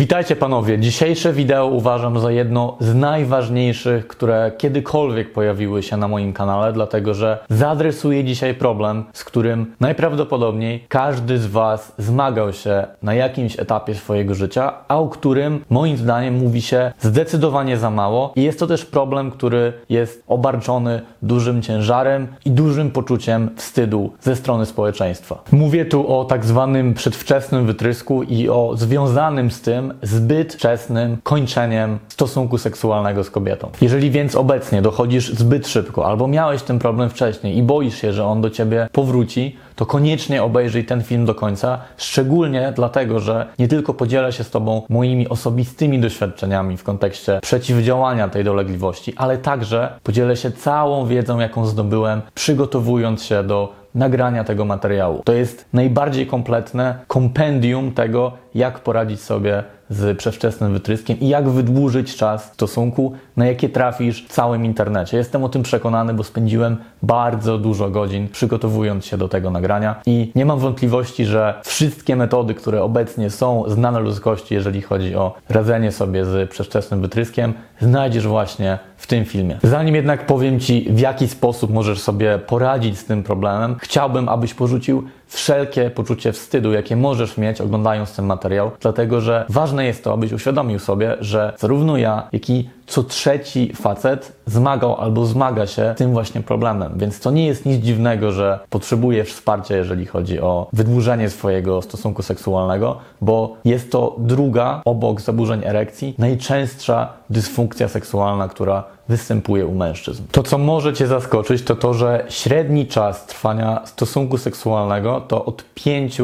Witajcie panowie. Dzisiejsze wideo uważam za jedno z najważniejszych, które kiedykolwiek pojawiły się na moim kanale, dlatego że zaadresuję dzisiaj problem, z którym najprawdopodobniej każdy z Was zmagał się na jakimś etapie swojego życia, a o którym moim zdaniem mówi się zdecydowanie za mało i jest to też problem, który jest obarczony dużym ciężarem i dużym poczuciem wstydu ze strony społeczeństwa. Mówię tu o tak zwanym przedwczesnym wytrysku i o związanym z tym zbyt wczesnym kończeniem stosunku seksualnego z kobietą. Jeżeli więc obecnie dochodzisz zbyt szybko, albo miałeś ten problem wcześniej i boisz się, że on do ciebie powróci, to koniecznie obejrzyj ten film do końca, szczególnie dlatego, że nie tylko podzielę się z Tobą moimi osobistymi doświadczeniami w kontekście przeciwdziałania tej dolegliwości, ale także podzielę się całą wiedzą, jaką zdobyłem, przygotowując się do nagrania tego materiału. To jest najbardziej kompletne kompendium tego, jak poradzić sobie z przedwczesnym wytryskiem i jak wydłużyć czas stosunku, na jakie trafisz w całym internecie. Jestem o tym przekonany, bo spędziłem bardzo dużo godzin przygotowując się do tego nagrania i nie mam wątpliwości, że wszystkie metody, które obecnie są znane ludzkości, jeżeli chodzi o radzenie sobie z przedwczesnym wytryskiem, znajdziesz właśnie w tym filmie. Zanim jednak powiem Ci, w jaki sposób możesz sobie poradzić z tym problemem, chciałbym, abyś porzucił wszelkie poczucie wstydu, jakie możesz mieć oglądając ten materiał, dlatego że ważne jest to, abyś uświadomił sobie, że zarówno ja, jak i co trzeci facet zmagał albo zmaga się tym właśnie problemem. Więc to nie jest nic dziwnego, że potrzebujesz wsparcia, jeżeli chodzi o wydłużenie swojego stosunku seksualnego, bo jest to druga obok zaburzeń erekcji najczęstsza dysfunkcja seksualna, która występuje u mężczyzn. To, co może Cię zaskoczyć, to to, że średni czas trwania stosunku seksualnego to od 5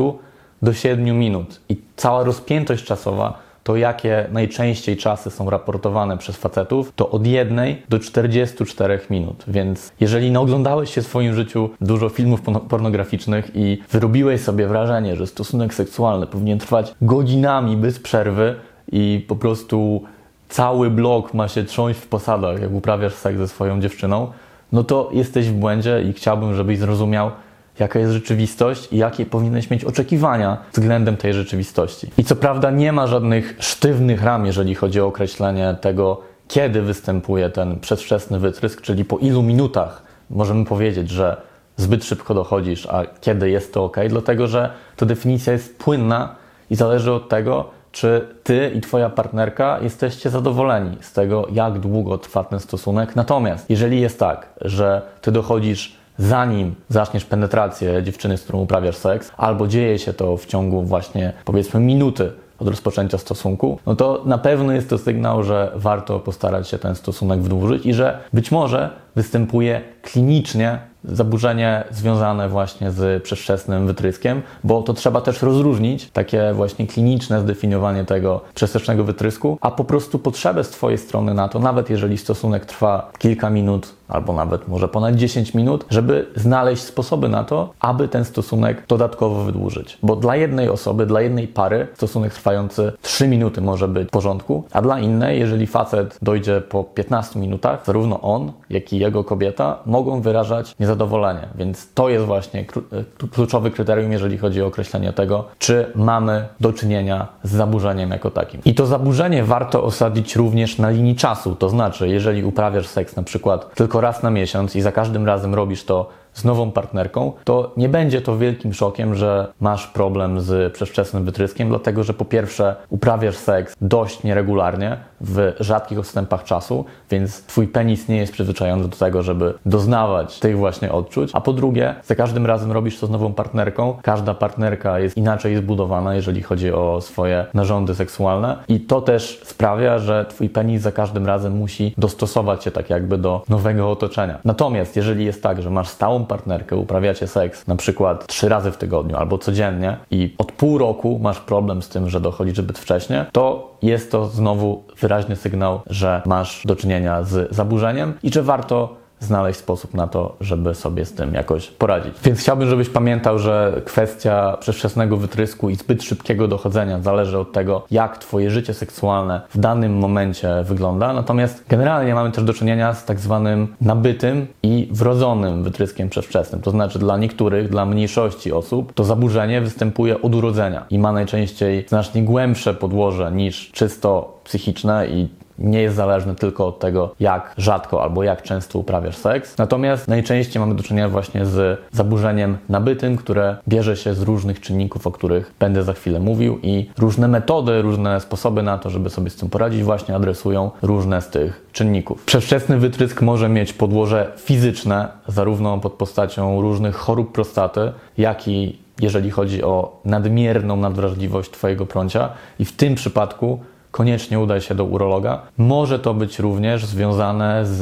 do 7 minut i cała rozpiętość czasowa to jakie najczęściej czasy są raportowane przez facetów, to od 1 do 44 minut. Więc jeżeli nie oglądałeś się w swoim życiu dużo filmów pornograficznych i wyrobiłeś sobie wrażenie, że stosunek seksualny powinien trwać godzinami bez przerwy i po prostu cały blok ma się trząść w posadach, jak uprawiasz seks ze swoją dziewczyną, no to jesteś w błędzie i chciałbym, żebyś zrozumiał, jaka jest rzeczywistość i jakie powinieneś mieć oczekiwania względem tej rzeczywistości. I co prawda nie ma żadnych sztywnych ram, jeżeli chodzi o określenie tego, kiedy występuje ten przedwczesny wytrysk, czyli po ilu minutach możemy powiedzieć, że zbyt szybko dochodzisz, a kiedy jest to ok, dlatego że ta definicja jest płynna i zależy od tego, czy ty i twoja partnerka jesteście zadowoleni z tego, jak długo trwa ten stosunek. Natomiast jeżeli jest tak, że ty dochodzisz zanim zaczniesz penetrację dziewczyny, z którą uprawiasz seks, albo dzieje się to w ciągu właśnie powiedzmy minuty od rozpoczęcia stosunku, no to na pewno jest to sygnał, że warto postarać się ten stosunek wydłużyć i że być może występuje klinicznie zaburzenie związane właśnie z przedwczesnym wytryskiem, bo to trzeba też rozróżnić, takie właśnie kliniczne zdefiniowanie tego przedwczesnego wytrysku, a po prostu potrzebę z Twojej strony na to, nawet jeżeli stosunek trwa kilka minut, albo nawet może ponad 10 minut, żeby znaleźć sposoby na to, aby ten stosunek dodatkowo wydłużyć. Bo dla jednej osoby, dla jednej pary stosunek trwający 3 minuty może być w porządku, a dla innej, jeżeli facet dojdzie po 15 minutach, zarówno on, jak i jego kobieta mogą wyrażać niezadowolenie. Więc to jest właśnie e, kluczowy kryterium, jeżeli chodzi o określenie tego, czy mamy do czynienia z zaburzeniem jako takim. I to zaburzenie warto osadzić również na linii czasu, to znaczy, jeżeli uprawiasz seks na przykład tylko raz na miesiąc i za każdym razem robisz to z nową partnerką, to nie będzie to wielkim szokiem, że masz problem z przedwczesnym wytryskiem, dlatego że po pierwsze uprawiasz seks dość nieregularnie, w rzadkich odstępach czasu, więc twój penis nie jest przyzwyczajony do tego, żeby doznawać tych właśnie odczuć, a po drugie, za każdym razem robisz to z nową partnerką, każda partnerka jest inaczej zbudowana, jeżeli chodzi o swoje narządy seksualne. I to też sprawia, że twój penis za każdym razem musi dostosować się tak jakby do nowego otoczenia. Natomiast jeżeli jest tak, że masz stałą partnerkę, uprawiacie seks na przykład trzy razy w tygodniu albo codziennie i od pół roku masz problem z tym, że dochodzi zbyt wcześnie, to jest to znowu wyraźny sygnał, że masz do czynienia z zaburzeniem i że warto znaleźć sposób na to, żeby sobie z tym jakoś poradzić. Więc chciałbym, żebyś pamiętał, że kwestia przedwczesnego wytrysku i zbyt szybkiego dochodzenia zależy od tego, jak Twoje życie seksualne w danym momencie wygląda. Natomiast generalnie mamy też do czynienia z tak zwanym nabytym i wrodzonym wytryskiem przedwczesnym. To znaczy dla niektórych, dla mniejszości osób to zaburzenie występuje od urodzenia i ma najczęściej znacznie głębsze podłoże niż czysto psychiczne i nie jest zależny tylko od tego, jak rzadko albo jak często uprawiasz seks. Natomiast najczęściej mamy do czynienia właśnie z zaburzeniem nabytym, które bierze się z różnych czynników, o których będę za chwilę mówił i różne metody, różne sposoby na to, żeby sobie z tym poradzić, właśnie adresują różne z tych czynników. Przedwczesny wytrysk może mieć podłoże fizyczne, zarówno pod postacią różnych chorób prostaty, jak i jeżeli chodzi o nadmierną nadwrażliwość Twojego prącia i w tym przypadku koniecznie udaj się do urologa. Może to być również związane z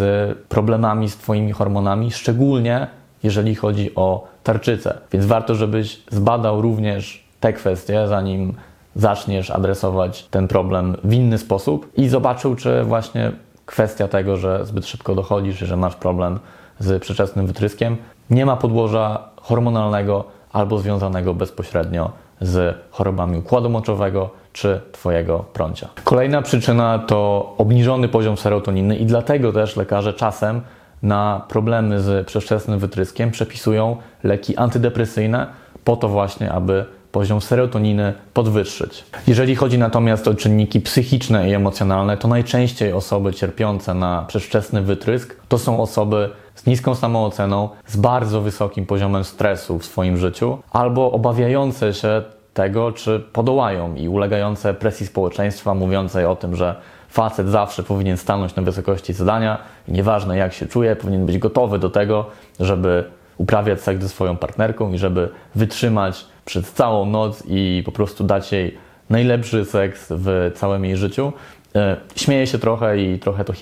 problemami z Twoimi hormonami, szczególnie jeżeli chodzi o tarczycę. Więc warto, żebyś zbadał również te kwestie, zanim zaczniesz adresować ten problem w inny sposób i zobaczył, czy właśnie kwestia tego, że zbyt szybko dochodzisz, że masz problem z przedczesnym wytryskiem, nie ma podłoża hormonalnego albo związanego bezpośrednio z chorobami układu moczowego czy Twojego prącia. Kolejna przyczyna to obniżony poziom serotoniny i dlatego też lekarze czasem na problemy z przedwczesnym wytryskiem przepisują leki antydepresyjne po to właśnie, aby poziom serotoniny podwyższyć. Jeżeli chodzi natomiast o czynniki psychiczne i emocjonalne, to najczęściej osoby cierpiące na przedwczesny wytrysk to są osoby niską samooceną, z bardzo wysokim poziomem stresu w swoim życiu, albo obawiające się tego, czy podołają i ulegające presji społeczeństwa, mówiącej o tym, że facet zawsze powinien stanąć na wysokości zadania nieważne jak się czuje, powinien być gotowy do tego, żeby uprawiać seks ze swoją partnerką i żeby wytrzymać przez całą noc i po prostu dać jej najlepszy seks w całym jej życiu. E, śmieje się trochę i trochę to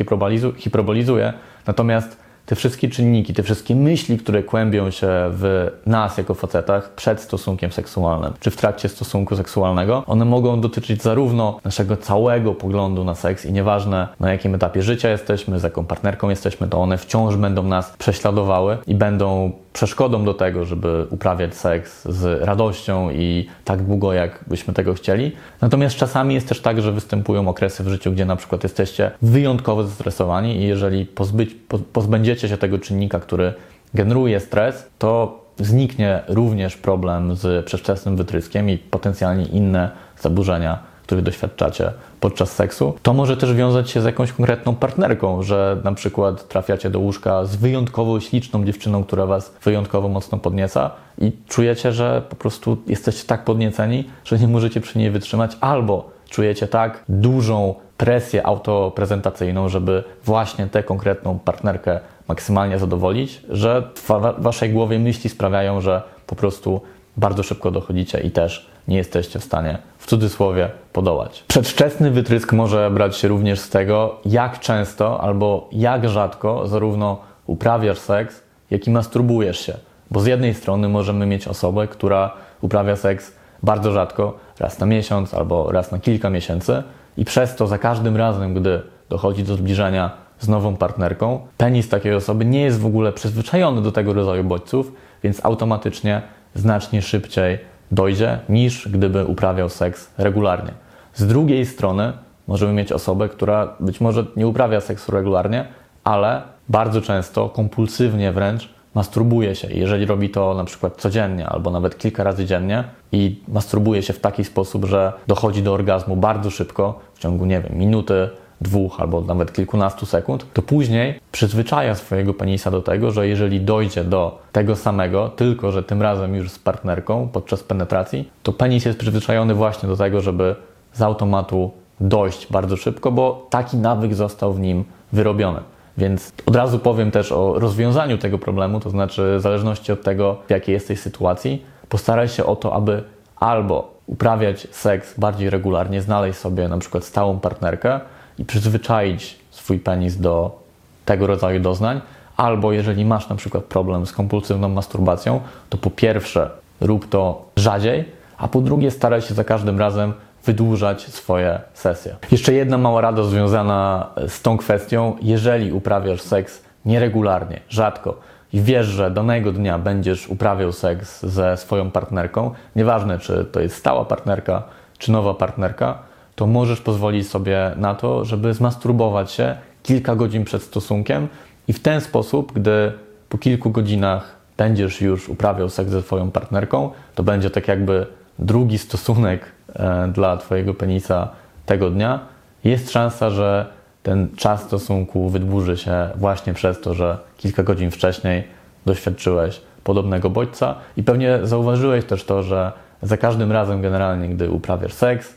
hiperbolizuje, natomiast te wszystkie czynniki, te wszystkie myśli, które kłębią się w nas jako facetach przed stosunkiem seksualnym, czy w trakcie stosunku seksualnego, one mogą dotyczyć zarówno naszego całego poglądu na seks i nieważne na jakim etapie życia jesteśmy, z jaką partnerką jesteśmy, to one wciąż będą nas prześladowały i będą przeszkodą do tego, żeby uprawiać seks z radością i tak długo, jak byśmy tego chcieli. Natomiast czasami jest też tak, że występują okresy w życiu, gdzie na przykład jesteście wyjątkowo zestresowani i jeżeli pozbyć, pozbędziecie się tego czynnika, który generuje stres, to zniknie również problem z przedwczesnym wytryskiem i potencjalnie inne zaburzenia których doświadczacie podczas seksu, to może też wiązać się z jakąś konkretną partnerką, że na przykład trafiacie do łóżka z wyjątkowo śliczną dziewczyną, która was wyjątkowo mocno podnieca i czujecie, że po prostu jesteście tak podnieceni, że nie możecie przy niej wytrzymać, albo czujecie tak dużą presję autoprezentacyjną, żeby właśnie tę konkretną partnerkę maksymalnie zadowolić, że w waszej głowie myśli sprawiają, że po prostu bardzo szybko dochodzicie i też nie jesteście w stanie w cudzysłowie podołać. Przedwczesny wytrysk może brać się również z tego, jak często albo jak rzadko zarówno uprawiasz seks, jak i masturbujesz się. Bo z jednej strony możemy mieć osobę, która uprawia seks bardzo rzadko, raz na miesiąc albo raz na kilka miesięcy, i przez to za każdym razem, gdy dochodzi do zbliżenia z nową partnerką, penis takiej osoby nie jest w ogóle przyzwyczajony do tego rodzaju bodźców, więc automatycznie znacznie szybciej dojdzie, niż gdyby uprawiał seks regularnie. Z drugiej strony możemy mieć osobę, która być może nie uprawia seksu regularnie, ale bardzo często, kompulsywnie wręcz, masturbuje się. jeżeli robi to na przykład codziennie albo nawet kilka razy dziennie i masturbuje się w taki sposób, że dochodzi do orgazmu bardzo szybko, w ciągu, nie wiem, minuty, dwóch albo nawet kilkunastu sekund, to później przyzwyczaja swojego penisa do tego, że jeżeli dojdzie do tego samego, tylko że tym razem już z partnerką podczas penetracji, to penis jest przyzwyczajony właśnie do tego, żeby z automatu dojść bardzo szybko, bo taki nawyk został w nim wyrobiony. Więc od razu powiem też o rozwiązaniu tego problemu, to znaczy w zależności od tego, w jakiej jesteś sytuacji, postaraj się o to, aby albo uprawiać seks bardziej regularnie, znaleźć sobie na przykład stałą partnerkę, i przyzwyczaić swój penis do tego rodzaju doznań, albo jeżeli masz na przykład problem z kompulsywną masturbacją, to po pierwsze rób to rzadziej, a po drugie staraj się za każdym razem wydłużać swoje sesje. Jeszcze jedna mała rada związana z tą kwestią. Jeżeli uprawiasz seks nieregularnie, rzadko i wiesz, że danego dnia będziesz uprawiał seks ze swoją partnerką, nieważne czy to jest stała partnerka, czy nowa partnerka, to możesz pozwolić sobie na to, żeby zmasturbować się kilka godzin przed stosunkiem i w ten sposób, gdy po kilku godzinach będziesz już uprawiał seks ze swoją partnerką, to będzie tak jakby drugi stosunek e, dla Twojego penisa tego dnia. Jest szansa, że ten czas stosunku wydłuży się właśnie przez to, że kilka godzin wcześniej doświadczyłeś podobnego bodźca i pewnie zauważyłeś też to, że za każdym razem generalnie, gdy uprawiasz seks,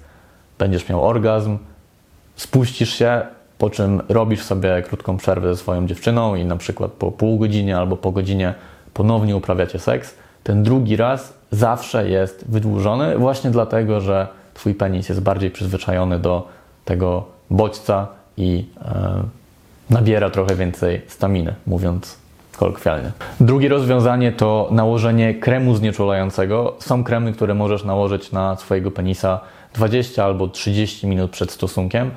będziesz miał orgazm, spuścisz się, po czym robisz sobie krótką przerwę ze swoją dziewczyną i na przykład po pół godzinie albo po godzinie ponownie uprawiacie seks, ten drugi raz zawsze jest wydłużony właśnie dlatego, że Twój penis jest bardziej przyzwyczajony do tego bodźca i e, nabiera trochę więcej staminy, mówiąc kolokwialnie. Drugie rozwiązanie to nałożenie kremu znieczulającego. Są kremy, które możesz nałożyć na swojego penisa 20 albo 30 minut przed stosunkiem.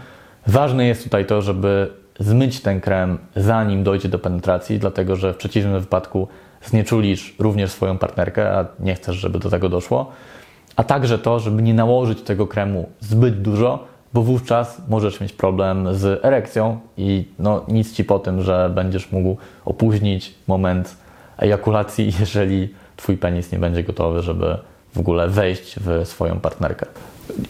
Ważne jest tutaj to, żeby zmyć ten krem zanim dojdzie do penetracji, dlatego że w przeciwnym wypadku znieczulisz również swoją partnerkę, a nie chcesz, żeby do tego doszło. A także to, żeby nie nałożyć tego kremu zbyt dużo, bo wówczas możesz mieć problem z erekcją i no, nic ci po tym, że będziesz mógł opóźnić moment ejakulacji, jeżeli twój penis nie będzie gotowy, żeby w ogóle wejść w swoją partnerkę.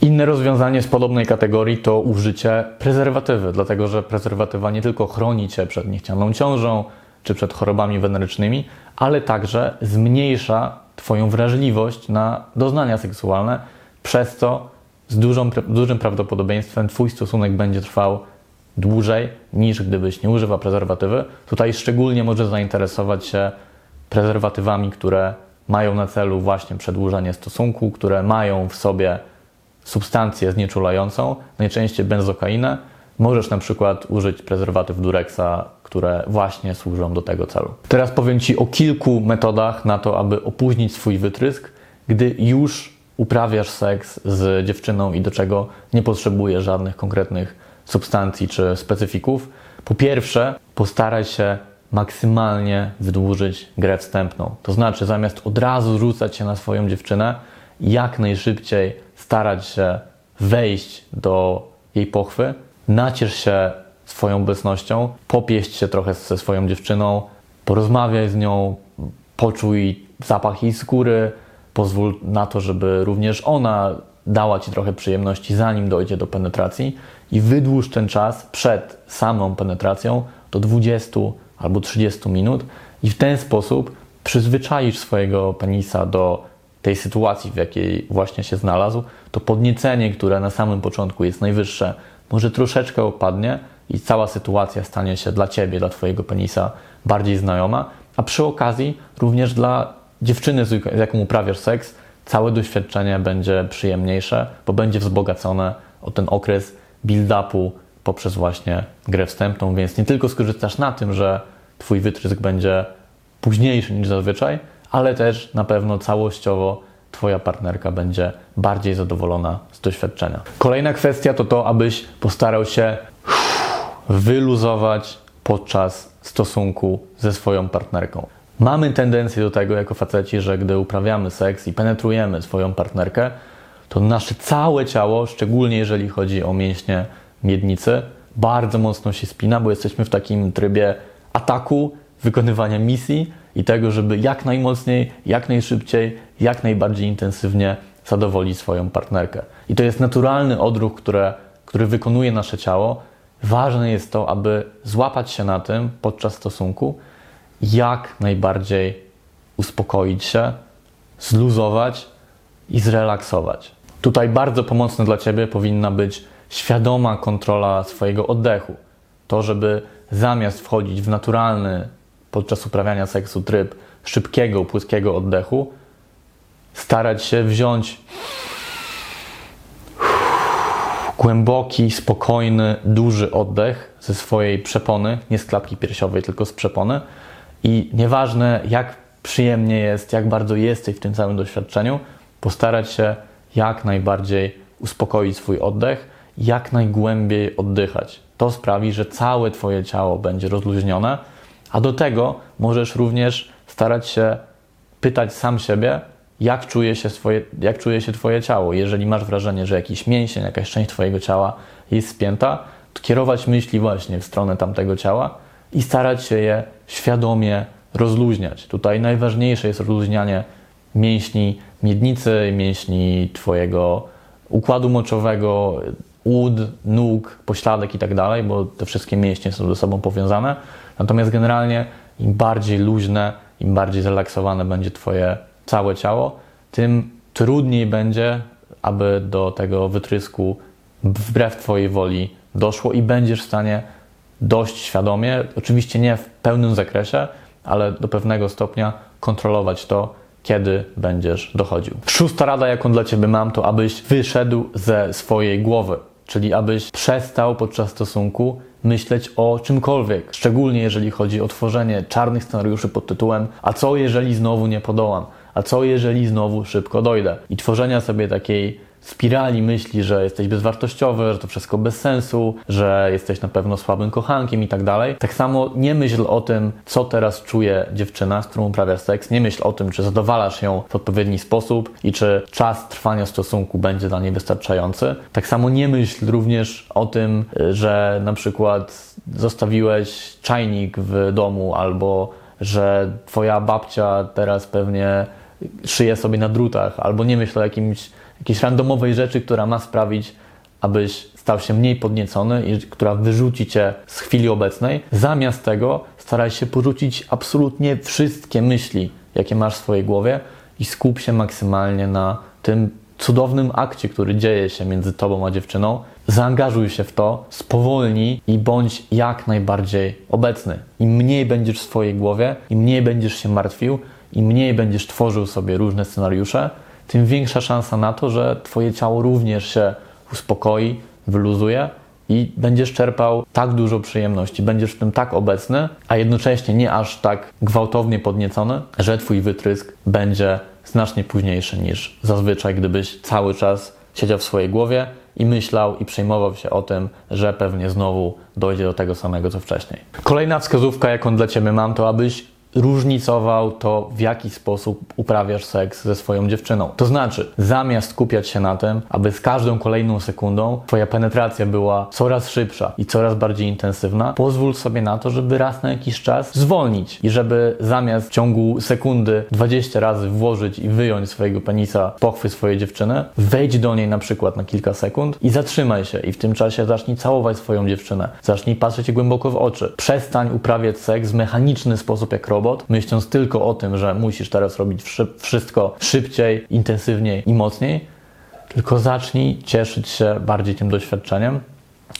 Inne rozwiązanie z podobnej kategorii to użycie prezerwatywy, dlatego że prezerwatywa nie tylko chroni cię przed niechcianą ciążą czy przed chorobami wenerycznymi, ale także zmniejsza Twoją wrażliwość na doznania seksualne, przez co z dużą, dużym prawdopodobieństwem Twój stosunek będzie trwał dłużej niż gdybyś nie używał prezerwatywy. Tutaj szczególnie może zainteresować się prezerwatywami, które mają na celu właśnie przedłużanie stosunku, które mają w sobie substancję znieczulającą, najczęściej benzokainę. Możesz na przykład użyć prezerwatyw Durexa, które właśnie służą do tego celu. Teraz powiem Ci o kilku metodach na to, aby opóźnić swój wytrysk, gdy już uprawiasz seks z dziewczyną i do czego nie potrzebujesz żadnych konkretnych substancji czy specyfików. Po pierwsze, postaraj się maksymalnie wydłużyć grę wstępną. To znaczy, zamiast od razu rzucać się na swoją dziewczynę, jak najszybciej starać się wejść do jej pochwy, naciesz się swoją obecnością, popieść się trochę ze swoją dziewczyną, porozmawiaj z nią, poczuj zapach jej skóry, pozwól na to, żeby również ona dała Ci trochę przyjemności, zanim dojdzie do penetracji i wydłuż ten czas przed samą penetracją do 20 albo 30 minut i w ten sposób przyzwyczaisz swojego penisa do tej sytuacji, w jakiej właśnie się znalazł, to podniecenie, które na samym początku jest najwyższe, może troszeczkę opadnie i cała sytuacja stanie się dla Ciebie, dla Twojego penisa bardziej znajoma, a przy okazji również dla dziewczyny, z jaką uprawiasz seks, całe doświadczenie będzie przyjemniejsze, bo będzie wzbogacone o ten okres build-upu poprzez właśnie grę wstępną, więc nie tylko skorzystasz na tym, że Twój wytrysk będzie późniejszy niż zazwyczaj, ale też na pewno całościowo Twoja partnerka będzie bardziej zadowolona z doświadczenia. Kolejna kwestia to to, abyś postarał się wyluzować podczas stosunku ze swoją partnerką. Mamy tendencję do tego jako faceci, że gdy uprawiamy seks i penetrujemy swoją partnerkę, to nasze całe ciało, szczególnie jeżeli chodzi o mięśnie miednicy, bardzo mocno się spina, bo jesteśmy w takim trybie ataku, wykonywania misji i tego, żeby jak najmocniej, jak najszybciej, jak najbardziej intensywnie zadowolić swoją partnerkę. I to jest naturalny odruch, które, który wykonuje nasze ciało. Ważne jest to, aby złapać się na tym podczas stosunku, jak najbardziej uspokoić się, zluzować i zrelaksować. Tutaj bardzo pomocne dla Ciebie powinna być świadoma kontrola swojego oddechu. To, żeby zamiast wchodzić w naturalny podczas uprawiania seksu tryb szybkiego, płytkiego oddechu, starać się wziąć głęboki, spokojny, duży oddech ze swojej przepony, nie z klapki piersiowej, tylko z przepony. I nieważne, jak przyjemnie jest, jak bardzo jesteś w tym całym doświadczeniu, postarać się jak najbardziej uspokoić swój oddech, jak najgłębiej oddychać. To sprawi, że całe Twoje ciało będzie rozluźnione, A do tego możesz również starać się pytać sam siebie, jak czuje się, swoje, jak czuje się Twoje ciało. Jeżeli masz wrażenie, że jakiś mięsień, jakaś część Twojego ciała jest spięta, to kierować myśli właśnie w stronę tamtego ciała i starać się je świadomie rozluźniać. Tutaj najważniejsze jest rozluźnianie mięśni miednicy, mięśni Twojego układu moczowego, ud, nóg, pośladek i tak dalej, bo te wszystkie mięśnie są ze sobą powiązane. Natomiast generalnie im bardziej luźne, im bardziej zrelaksowane będzie Twoje całe ciało, tym trudniej będzie, aby do tego wytrysku wbrew Twojej woli doszło i będziesz w stanie dość świadomie, oczywiście nie w pełnym zakresie, ale do pewnego stopnia kontrolować to, kiedy będziesz dochodził. Szósta rada, jaką dla Ciebie mam, to abyś wyszedł ze swojej głowy, czyli abyś przestał podczas stosunku myśleć o czymkolwiek, szczególnie jeżeli chodzi o tworzenie czarnych scenariuszy pod tytułem A co jeżeli znowu nie podołam? A co jeżeli znowu szybko dojdę? I tworzenia sobie takiej spirali myśli, że jesteś bezwartościowy, że to wszystko bez sensu, że jesteś na pewno słabym kochankiem i tak dalej. Tak samo nie myśl o tym, co teraz czuje dziewczyna, z którą uprawiasz seks. Nie myśl o tym, czy zadowalasz ją w odpowiedni sposób i czy czas trwania stosunku będzie dla niej wystarczający. Tak samo nie myśl również o tym, że na przykład zostawiłeś czajnik w domu albo że twoja babcia teraz pewnie szyje sobie na drutach, albo nie myśl o jakimś jakiejś randomowej rzeczy, która ma sprawić, abyś stał się mniej podniecony i która wyrzuci cię z chwili obecnej. Zamiast tego staraj się porzucić absolutnie wszystkie myśli, jakie masz w swojej głowie i skup się maksymalnie na tym cudownym akcie, który dzieje się między tobą a dziewczyną. Zaangażuj się w to, spowolnij i bądź jak najbardziej obecny. Im mniej będziesz w swojej głowie, im mniej będziesz się martwił, im mniej będziesz tworzył sobie różne scenariusze, tym większa szansa na to, że Twoje ciało również się uspokoi, wyluzuje i będziesz czerpał tak dużo przyjemności, będziesz w tym tak obecny, a jednocześnie nie aż tak gwałtownie podniecony, że Twój wytrysk będzie znacznie późniejszy niż zazwyczaj, gdybyś cały czas siedział w swojej głowie i myślał i przejmował się o tym, że pewnie znowu dojdzie do tego samego co wcześniej. Kolejna wskazówka, jaką dla Ciebie mam, to abyś różnicował to, w jaki sposób uprawiasz seks ze swoją dziewczyną. To znaczy, zamiast skupiać się na tym, aby z każdą kolejną sekundą Twoja penetracja była coraz szybsza i coraz bardziej intensywna, pozwól sobie na to, żeby raz na jakiś czas zwolnić i żeby zamiast w ciągu sekundy 20 razy włożyć i wyjąć swojego penisa pochwy swojej dziewczyny, wejdź do niej na przykład na kilka sekund i zatrzymaj się i w tym czasie zacznij całować swoją dziewczynę. Zacznij patrzeć głęboko w oczy. Przestań uprawiać seks w mechaniczny sposób jak robot, robot, myśląc tylko o tym, że musisz teraz robić wszystko szybciej, intensywniej i mocniej, tylko zacznij cieszyć się bardziej tym doświadczeniem.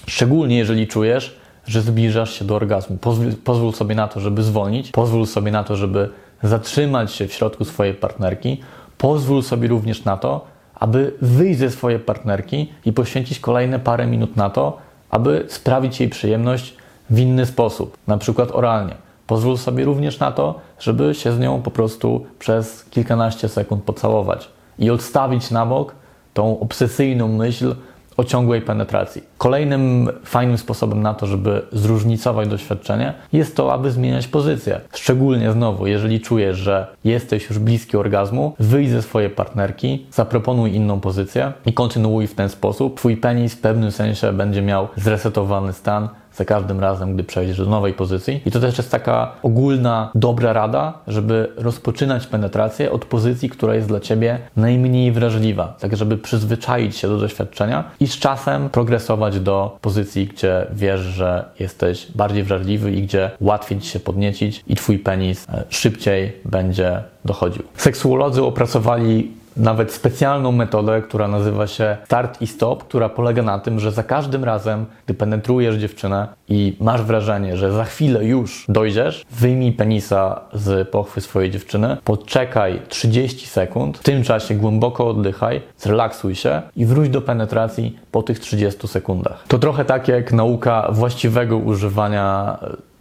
Szczególnie jeżeli czujesz, że zbliżasz się do orgazmu. Pozwól, sobie na to, żeby zwolnić, pozwól sobie na to, żeby zatrzymać się w środku swojej partnerki, pozwól sobie również na to, aby wyjść ze swojej partnerki i poświęcić kolejne parę minut na to, aby sprawić jej przyjemność w inny sposób, na przykład oralnie. Pozwól sobie również na to, żeby się z nią po prostu przez kilkanaście sekund pocałować i odstawić na bok tą obsesyjną myśl o ciągłej penetracji. Kolejnym fajnym sposobem na to, żeby zróżnicować doświadczenie, jest to, aby zmieniać pozycję. Szczególnie znowu, jeżeli czujesz, że jesteś już bliski orgazmu, wyjdź ze swojej partnerki, zaproponuj inną pozycję i kontynuuj w ten sposób. Twój penis w pewnym sensie będzie miał zresetowany stan, za każdym razem, gdy przejdziesz do nowej pozycji. I to też jest taka ogólna, dobra rada, żeby rozpoczynać penetrację od pozycji, która jest dla Ciebie najmniej wrażliwa, tak żeby przyzwyczaić się do doświadczenia i z czasem progresować do pozycji, gdzie wiesz, że jesteś bardziej wrażliwy i gdzie łatwiej Ci się podniecić i Twój penis e, szybciej będzie dochodził. Seksuolodzy opracowali nawet specjalną metodę, która nazywa się start i stop, która polega na tym, że za każdym razem, gdy penetrujesz dziewczynę i masz wrażenie, że za chwilę już dojdziesz, wyjmij penisa z pochwy swojej dziewczyny, poczekaj 30 sekund, w tym czasie głęboko oddychaj, zrelaksuj się i wróć do penetracji po tych 30 sekundach. To trochę tak jak nauka właściwego używania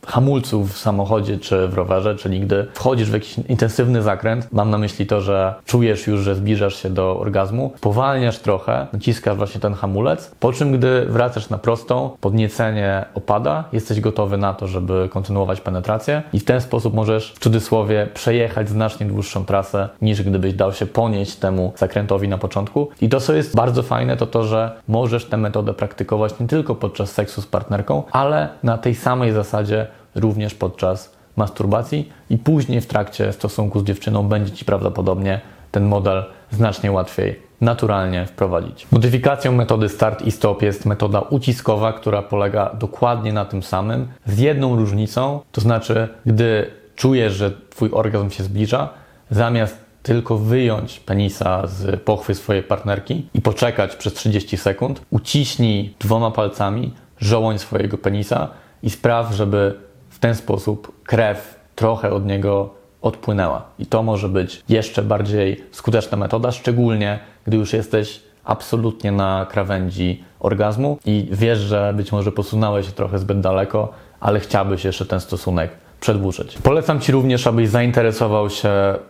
hamulców w samochodzie czy w rowerze, czyli gdy wchodzisz w jakiś intensywny zakręt, mam na myśli to, że czujesz już, że zbliżasz się do orgazmu, powalniasz trochę, naciskasz właśnie ten hamulec, po czym gdy wracasz na prostą, podniecenie opada, jesteś gotowy na to, żeby kontynuować penetrację i w ten sposób możesz w cudzysłowie przejechać znacznie dłuższą trasę niż gdybyś dał się ponieść temu zakrętowi na początku. I to, co jest bardzo fajne, to to, że możesz tę metodę praktykować nie tylko podczas seksu z partnerką, ale na tej samej zasadzie również podczas masturbacji i później w trakcie stosunku z dziewczyną będzie Ci prawdopodobnie ten model znacznie łatwiej naturalnie wprowadzić. Modyfikacją metody start i stop jest metoda uciskowa, która polega dokładnie na tym samym, z jedną różnicą, to znaczy, gdy czujesz, że Twój orgazm się zbliża, zamiast tylko wyjąć penisa z pochwy swojej partnerki i poczekać przez 30 sekund, uciśnij dwoma palcami żołoń swojego penisa i spraw, żeby w ten sposób krew trochę od niego odpłynęła. I to może być jeszcze bardziej skuteczna metoda, szczególnie gdy już jesteś absolutnie na krawędzi orgazmu i wiesz, że być może posunąłeś się trochę zbyt daleko, ale chciałbyś jeszcze ten stosunek przedłużyć. Polecam Ci również, abyś zainteresował się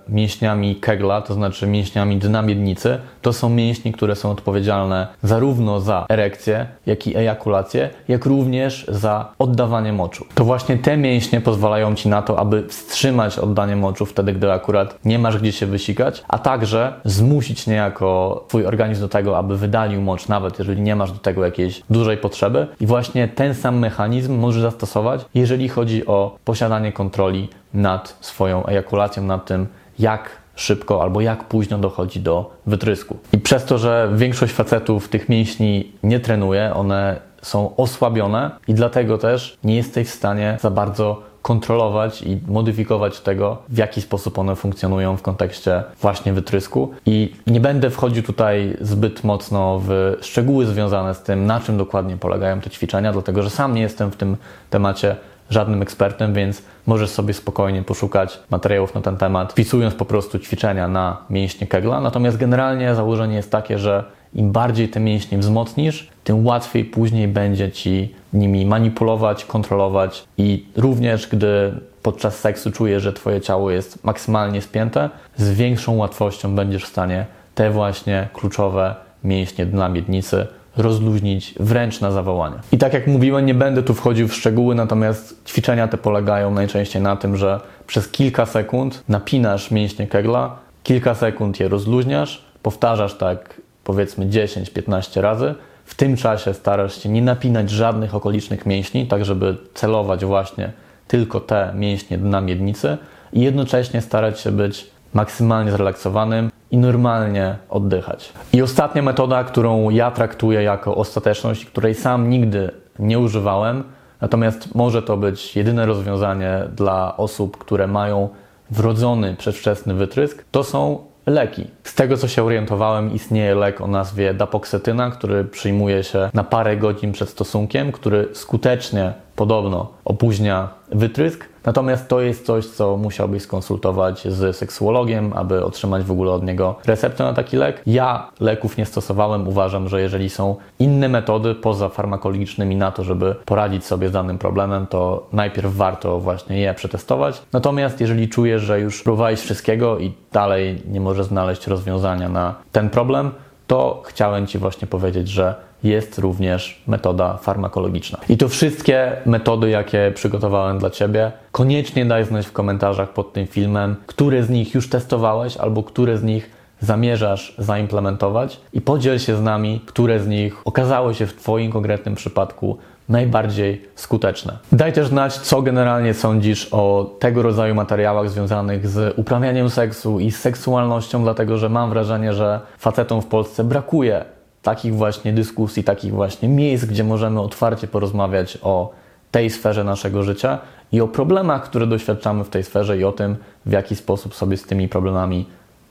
mięśniami Kegla, to znaczy mięśniami dna miednicy. To są mięśnie, które są odpowiedzialne zarówno za erekcję, jak i ejakulację, jak również za oddawanie moczu. To właśnie te mięśnie pozwalają Ci na to, aby wstrzymać oddanie moczu wtedy, gdy akurat nie masz gdzie się wysikać, a także zmusić niejako Twój organizm do tego, aby wydalił mocz, nawet jeżeli nie masz do tego jakiejś dużej potrzeby. I właśnie ten sam mechanizm możesz zastosować, jeżeli chodzi o posiadanie kontroli nad swoją ejakulacją, nad tym, jak szybko albo jak późno dochodzi do wytrysku. I przez to, że większość facetów tych mięśni nie trenuje, one są osłabione i dlatego też nie jesteś w stanie za bardzo kontrolować i modyfikować tego, w jaki sposób one funkcjonują w kontekście właśnie wytrysku. I nie będę wchodził tutaj zbyt mocno w szczegóły związane z tym, na czym dokładnie polegają te ćwiczenia, dlatego że sam nie jestem w tym temacie żadnym ekspertem, więc możesz sobie spokojnie poszukać materiałów na ten temat, wpisując po prostu ćwiczenia na mięśnie Kegla. Natomiast generalnie założenie jest takie, że im bardziej te mięśnie wzmocnisz, tym łatwiej później będzie ci nimi manipulować, kontrolować i również gdy podczas seksu czujesz, że twoje ciało jest maksymalnie spięte, z większą łatwością będziesz w stanie te właśnie kluczowe mięśnie dna miednicy rozluźnić wręcz na zawołanie. I tak jak mówiłem, nie będę tu wchodził w szczegóły, natomiast ćwiczenia te polegają najczęściej na tym, że przez kilka sekund napinasz mięśnie kegla, kilka sekund je rozluźniasz, powtarzasz tak powiedzmy 10-15 razy. W tym czasie starasz się nie napinać żadnych okolicznych mięśni, tak żeby celować właśnie tylko te mięśnie dna miednicy i jednocześnie starać się być maksymalnie zrelaksowanym i normalnie oddychać. I ostatnia metoda, którą ja traktuję jako ostateczność, której sam nigdy nie używałem, natomiast może to być jedyne rozwiązanie dla osób, które mają wrodzony przedwczesny wytrysk, to są leki. Z tego co się orientowałem, istnieje lek o nazwie dapoksetyna, który przyjmuje się na parę godzin przed stosunkiem, który skutecznie podobno opóźnia wytrysk. Natomiast to jest coś, co musiałbyś skonsultować z seksuologiem, aby otrzymać w ogóle od niego receptę na taki lek. Ja leków nie stosowałem. Uważam, że jeżeli są inne metody poza farmakologicznymi na to, żeby poradzić sobie z danym problemem, to najpierw warto właśnie je przetestować. Natomiast jeżeli czujesz, że już próbowałeś wszystkiego i dalej nie możesz znaleźć rozwiązania na ten problem, to chciałem Ci właśnie powiedzieć, że jest również metoda farmakologiczna. I to wszystkie metody, jakie przygotowałem dla Ciebie, koniecznie daj znać w komentarzach pod tym filmem, które z nich już testowałeś albo które z nich zamierzasz zaimplementować i podziel się z nami, które z nich okazały się w Twoim konkretnym przypadku najbardziej skuteczne. Daj też znać, co generalnie sądzisz o tego rodzaju materiałach związanych z uprawianiem seksu i seksualnością, dlatego że mam wrażenie, że facetom w Polsce brakuje takich właśnie dyskusji, takich właśnie miejsc, gdzie możemy otwarcie porozmawiać o tej sferze naszego życia i o problemach, które doświadczamy w tej sferze i o tym, w jaki sposób sobie z tymi problemami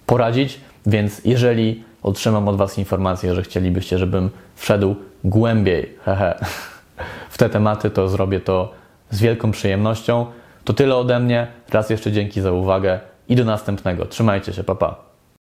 poradzić. Więc jeżeli otrzymam od Was informację, że chcielibyście, żebym wszedł głębiej hehe, w te tematy, to zrobię to z wielką przyjemnością. To tyle ode mnie. Raz jeszcze dzięki za uwagę i do następnego. Trzymajcie się, papa. Pa.